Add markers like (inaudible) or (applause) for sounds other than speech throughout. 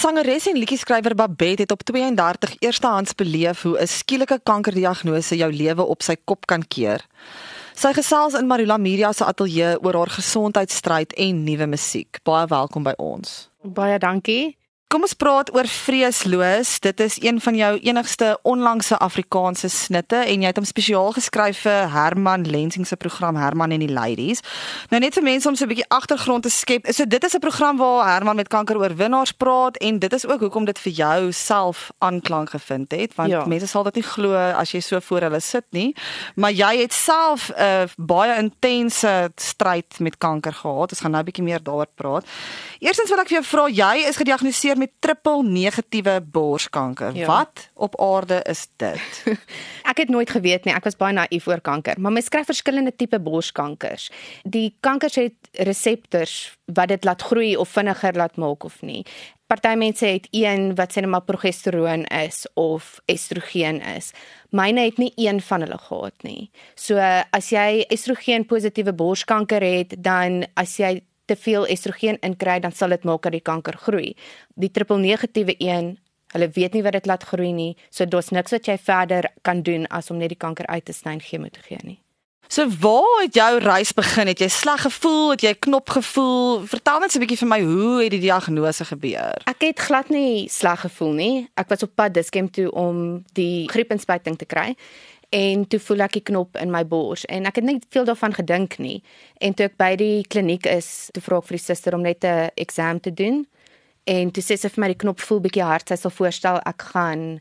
sangeres en liedjie-skrywer Babette het op 32 eerstehands beleef hoe 'n skielike kankerdiagnose jou lewe op sy kop kan keer. Sy gesels in Marula Media se ateljee oor haar gesondheidsstryd en nuwe musiek. Baie welkom by ons. Baie dankie. Kom ons praat oor Vreesloos. Dit is een van jou enigste onlangse Afrikaanse snitte en jy het hom spesiaal geskryf vir Herman Lensing se program Herman en die Ladies. Nou net vir mense om so 'n bietjie agtergrond te skep. So dit is 'n program waar Herman met kankeroorwinnaars praat en dit is ook hoekom dit vir jou self aanklank gevind het want ja. mense sal dit nie glo as jy so voor hulle sit nie. Maar jy het self 'n uh, baie intense stryd met kanker gehad. Ons gaan nou 'n bietjie meer daaroor praat. Eerstens wil ek vir jou vra, jy is gediagnoseer met triple negatiewe borskanker. Ja. Wat op aarde is dit? (laughs) ek het nooit geweet nie. Ek was baie naïef oor kanker, maar mens kry verskillende tipe borskankers. Die kankers het reseptors wat dit laat groei of vinniger laat maak of nie. Party mense het een wat sê net maar progesteroon is of estrogen is. Myne het nie een van hulle gehad nie. So as jy estrogen positiewe borskanker het, dan as jy te veel estrogen inkry, dan sal dit maak dat die kanker groei. Die triple negatiewe een, hulle weet nie wat dit laat groei nie, so daar's niks wat jy verder kan doen as om net die kanker uit te sny en chemo te gee nie. So waar het jou reis begin? Het jy sleg gevoel? Het jy knop gevoel? Vertel net 'n bietjie vir my hoe het die diagnose gebeur? Ek het glad nie sleg gevoel nie. Ek was op pad Diskem toe om die griepinspuiting te kry en toe voel ek die knop in my bors. En ek het net veel daarvan gedink nie. En toe ek by die kliniek is toe vra ek vir die suster om net 'n eksam te doen. En toe sê sy vir my die knop voel bietjie hard. Sy sal voorstel ek gaan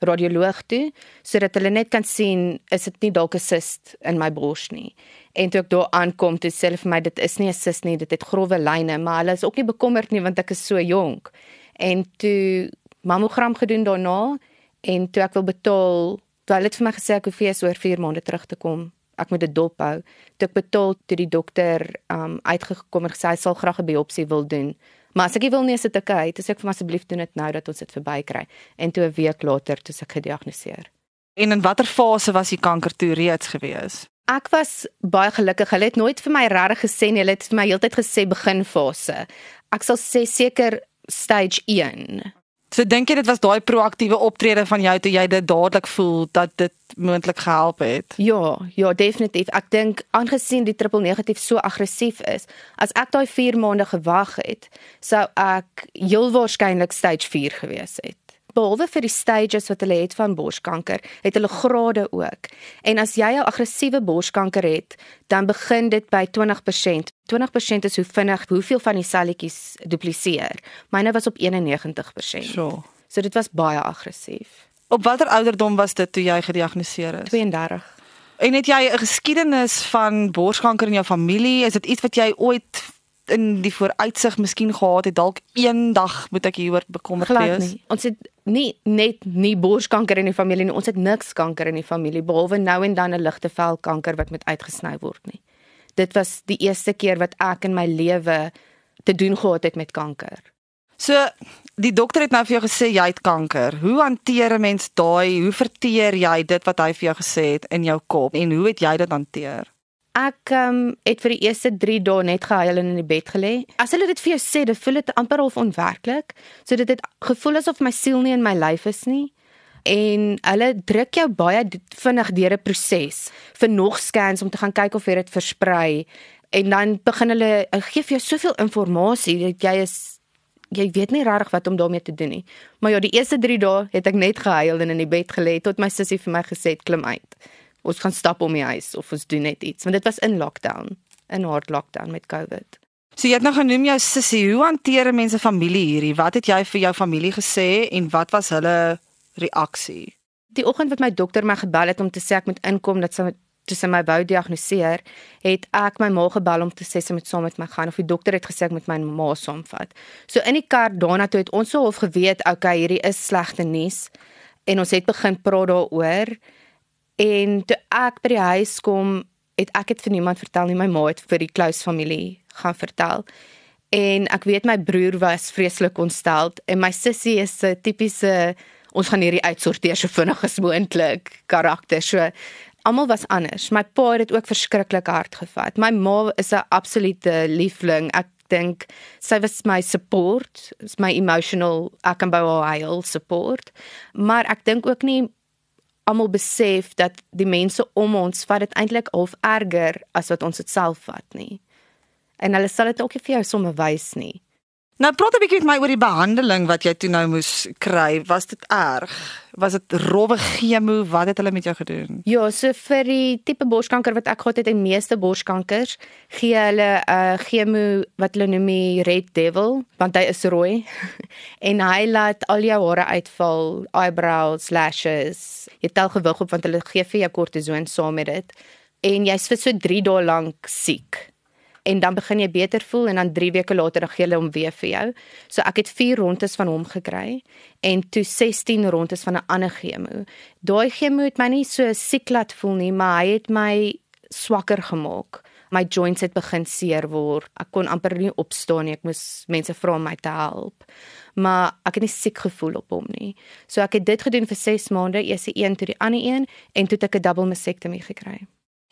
radioloog toe sodat hulle net kan sien is dit nie dalk 'n cyst in my bors nie. En toe ek daar aankom toe sê hulle vir my dit is nie 'n cyst nie. Dit het grouwe lyne maar hulle is ook nie bekommerd nie want ek is so jonk. En toe mammogram gedoen daarna en toe ek wil betaal Toe hulle het vir my gesê ek hoef eers oor 4 maande terug te kom. Ek moet dit dop hou. Toe ek betaal toe die dokter um uitgekom en gesê hy sal graag 'n biopsie wil doen. Maar as ek wil nie sit ek uit, dis ek vir asseblief doen dit nou dat ons dit verbykry. En toe 'n week later toe ek gediagnoseer. En in watter fase was die kanker toe reeds gewees? Ek was baie gelukkig. Hulle het nooit vir my regtig gesê nie. Hulle het vir my heeltyd gesê beginfase. Ek sal sê seker stage 1. So dink jy dit was daai proaktiewe optrede van jou toe jy dit dadelik voel dat dit moontlik gehelp het? Ja, ja, definitief. Ek dink aangesien die triple negatief so aggressief is, as ek daai 4 maande gewag het, sou ek heel waarskynlik stage 4 gewees het behalwe vir die stages wat hulle het van borskanker, het hulle grade ook. En as jy 'n aggressiewe borskanker het, dan begin dit by 20%. 20% is hoe vinnig hoeveel van die selletjies dupliseer. Myne was op 91%. So. So dit was baie aggressief. Op watter ouderdom was dit toe jy gediagnoseer is? 32. En het jy 'n geskiedenis van borskanker in jou familie? Is dit iets wat jy ooit in die vooruitsig miskien gehad het dalk eendag moet ek hieroor bekommerd wees. Nie. Ons het nie net nie borskanker in die familie nie, ons het niks kanker in die familie behalwe nou en dan 'n ligte velkanker wat met uitgesny word nie. Dit was die eerste keer wat ek in my lewe te doen gehad het met kanker. So die dokter het nou vir jou gesê jy het kanker. Hoe hanteer 'n mens daai? Hoe verteer jy dit wat hy vir jou gesê het in jou kop en hoe het jy dit hanteer? Ek um, het vir die eerste 3 dae net gehuil en in die bed gelê. As hulle dit vir jou sê, dit voel dit amper half onwerklik. So dit het gevoel asof my siel nie in my lyf is nie. En hulle druk jou baie vinnig deur 'n proses vir nog scans om te gaan kyk of dit versprei. En dan begin hulle gee vir jou soveel inligting dat jy is jy weet nie regtig wat om daarmee te doen nie. Maar ja, die eerste 3 dae het ek net gehuil en in die bed gelê tot my sussie vir my gesê het klim uit ons gaan stap om die huis of ons doen net iets want dit was in lockdown in hard lockdown met covid So jy het nou genoem jou sussie hoe hanteer mense familie hierdie wat het jy vir jou familie gesê en wat was hulle reaksie Die oggend wat my dokter my gebel het om te sê ek moet inkom dat sy dis my wou diagnoseer het ek my ma gebel om te sê sy moet saam met my gaan of die dokter het gesê ek moet my ma saamvat. So in die kar daarna toe het ons so half geweet okay hierdie is slegte nuus en ons het begin praat daaroor En toe ek by die huis kom, het ek dit vir niemand vertel nie. My ma het vir die close familie gaan vertel. En ek weet my broer was vreeslik ontstel en my sussie is 'n tipiese ons gaan hierdie uitsorteer so vinnig as moontlik karakter. So almal was anders. My pa het dit ook verskriklik hard gevat. My ma is 'n absolute liefling. Ek dink sy was my support, my emotional ek kan by haar huil support. Maar ek dink ook nie almal besef dat die mense om ons vat dit eintlik half erger as wat ons dit self vat nie. En hulle sal dit ook nie vir jou sommer wys nie. Nou praat 'n bietjie met my oor die behandeling wat jy toe nou moes kry. Was dit erg? Was dit rowwe chemo? Wat het hulle met jou gedoen? Ja, so vir die tipe borskanker wat ek gehad het en meeste borskankers gee hulle 'n uh, chemo wat hulle noem die Red Devil, want hy is rooi (laughs) en hy laat al jou hare uitval, eyebrows, lashes. Jy tel gewig op want hulle gee vir jou kortison saam met dit en jy's vir so 3 dae lank siek en dan begin jy beter voel en dan 3 weke later dan gee hulle hom weer vir jou. So ek het 4 rondes van hom gekry en toe 16 rondes van 'n ander chemo. Daai chemo het my nie so siek laat voel nie, maar hy het my swakker gemaak. My joints het begin seer word. Ek kon amper nie opstaan nie. Ek moes mense vra om my te help. Maar ek het nie siek gevoel op hom nie. So ek het dit gedoen vir 6 maande, eers die een toe die ander een en toe het ek 'n double mastectomy gekry.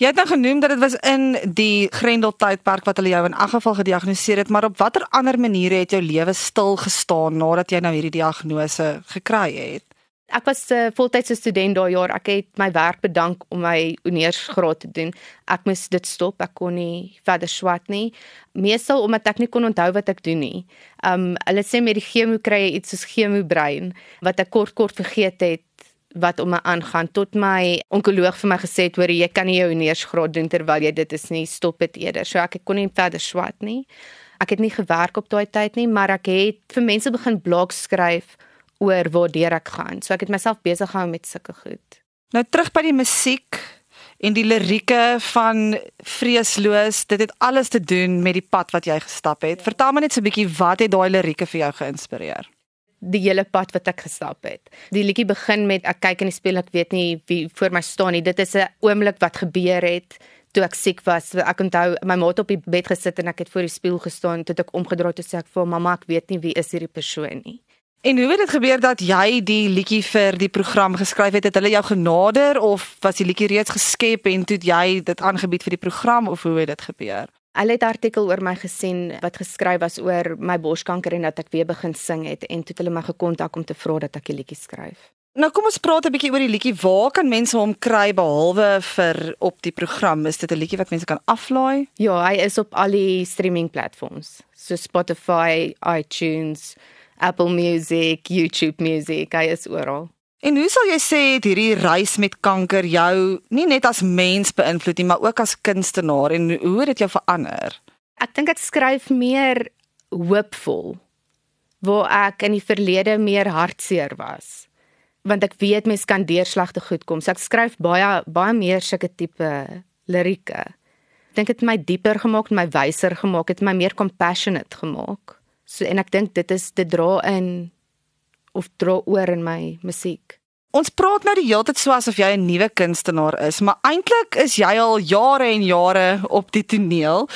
Jy het nou genoem dat dit was in die Grendel tydperk wat hulle jou in elk geval gediagnoseer het, maar op watter ander maniere het jou lewe stil gestaan nadat jy nou hierdie diagnose gekry het? Ek was 'n uh, voltydse student daai jaar. Ek het my werk bedank om my honeursgraad te doen. Ek moes dit stop. Ek kon nie verder swat nie. Meestal omdat ek nie kon onthou wat ek doen nie. Um hulle sê met die chemo kry jy iets soos chemo brein wat ek kort kort vergeet het wat om my aangaan tot my onkoloog vir my gesê het hoor jy kan nie jou neersgraad doen terwyl jy dit is nie. Stop dit eerder. So ek kon nie verder swat nie. Ek het nie gewerk op daai tyd nie maar ek het vir mense begin blogs skryf oor waar ek gaan. So ek het myself besig gehou met sulke goed. Nou terug by die musiek en die lirieke van vreesloos. Dit het alles te doen met die pad wat jy gestap het. Ja. vertel my net so 'n bietjie wat het daai lirieke vir jou geïnspireer die hele pad wat ek gestap het. Die liedjie begin met ek kyk in die spieël, ek weet nie wie voor my staan nie. Dit is 'n oomblik wat gebeur het toe ek siek was. Ek onthou my ma het op die bed gesit en ek het voor die spieël gestaan toe ek omgedraai het en sê ek vir mamma ek weet nie wie is hierdie persoon nie. En hoe het dit gebeur dat jy die liedjie vir die program geskryf het? Het hulle jou genader of was die liedjie reeds geskep en toe jy dit aangebied vir die program of hoe het dit gebeur? Hulle het 'n artikel oor my gesien wat geskryf was oor my borskanker en dat ek weer begin sing het en toe het hulle my gekontak om te vra dat ek 'n liedjie skryf. Nou kom ons praat 'n bietjie oor die liedjie. Waar kan mense hom kry behalwe vir op die program? Is dit 'n liedjie wat mense kan aflaai? Ja, hy is op al die streaming platforms. So Spotify, iTunes, Apple Music, YouTube Music, hy is oral. En hoe sal jy sê het hierdie reis met kanker jou nie net as mens beïnvloed nie, maar ook as kunstenaar en hoe het dit jou verander? Ek dink ek skryf meer hoopvol waar ek in die verlede meer hartseer was. Want ek weet mense kan deurslagte goed kom. So ek skryf baie baie meer sulke tipe lirieke. Ek dink dit het my dieper gemaak, my wyser gemaak, het my meer compassionate gemaak. So en ek dink dit is dit dra in of dra oor in my musiek. Ons praat nou die hele tyd so asof jy 'n nuwe kunstenaar is, maar eintlik is jy al jare en jare op die toneel.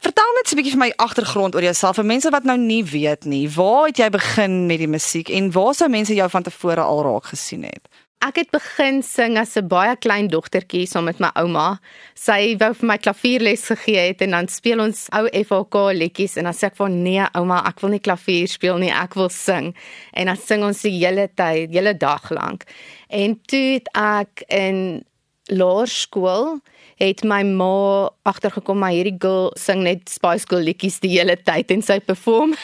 Vertel net 'n bietjie vir my agtergrond oor jouself vir mense wat nou nie weet nie. Waar het jy begin met die musiek en waar sou mense jou van tevore al raak gesien het? Ek het begin sing as 'n baie klein dogtertjie saam met my ouma. Sy wou vir my klavierles gegee het en dan speel ons ou FHK liedjies en dan sê ek vir nee ouma, ek wil nie klavier speel nie, ek wil sing. En dan sing ons die hele tyd, hele dag lank. En toe het ek in laerskool het my ma agtergekom maar hierdie girl sing net Spice Girl liedjies die hele tyd en sy perform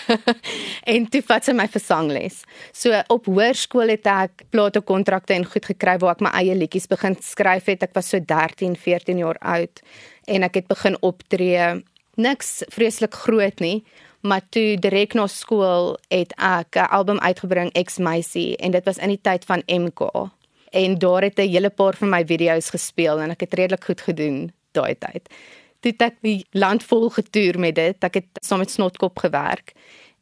(laughs) en toe vat sy my vir sangles. So op hoërskool het ek platekontrakte en goed gekry waar ek my eie liedjies begin skryf het. Ek was so 13, 14 jaar oud en ek het begin optree. Niks vreeslik groot nie. Maar toe direk na skool het ek 'n album uitgebring Ex Meisie en dit was in die tyd van MK en daar het 'n hele paar van my video's gespeel en ek het redelik goed gedoen daai tyd. Toe het ek die land vol getoer met dit. Ek het saam met Snotkop gewerk.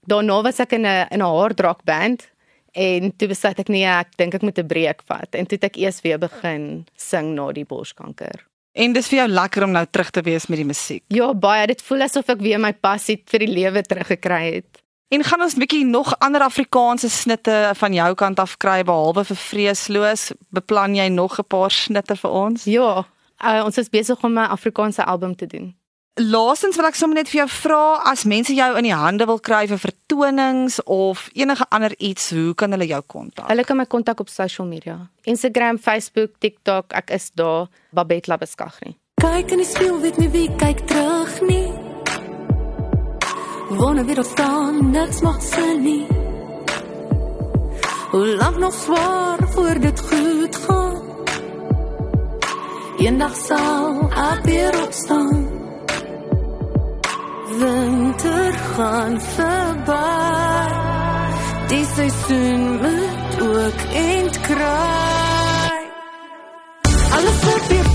Daarna was ek in 'n in 'n hardrock band en toe besluit ek nee, ek dink ek moet 'n breek vat en toe het ek eers weer begin sing na die borskanker. En dis vir jou lekker om nou terug te wees met die musiek. Ja, baie. Dit voel asof ek weer my passie vir die lewe teruggekry het. En gaan ons 'n bietjie nog ander Afrikaanse snitte van jou kant af kry behalwe vir vreesloos? Beplan jy nog 'n paar snitte vir ons? Ja, uh, ons is besig om 'n Afrikaanse album te doen. laasens wil ek sommer net vir jou vra as mense jou in die hande wil kry vir vertonings of enige ander iets, hoe kan hulle jou kontak? Hulle kan my kontak op social media. Instagram, Facebook, TikTok, ek is daar, Babette Labeskagni. Kyk in die spieël, weet nie wie kyk terug nie. Wanneer weer staan, niks mag sin nie. Hoe lank nog swaar voor dit goed gaan? Eendag sal ek weer opstaan. Winter gaan verby. Die seisoen moet ook eind kry. Alles word weer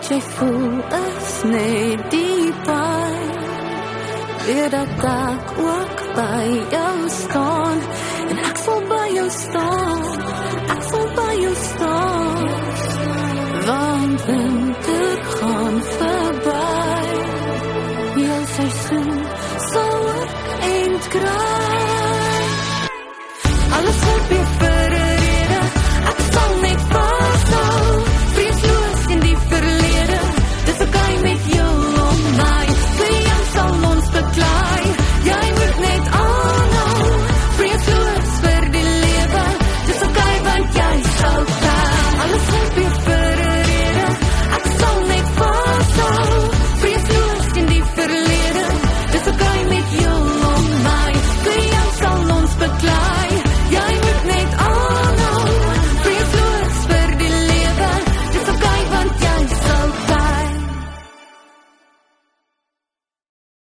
Jy voel is net die pyn. Weer dat ek ook by staan En ek sal by staan Ek sal by jou staan Want winter gaan verby Jou seisoen sal ook eind kry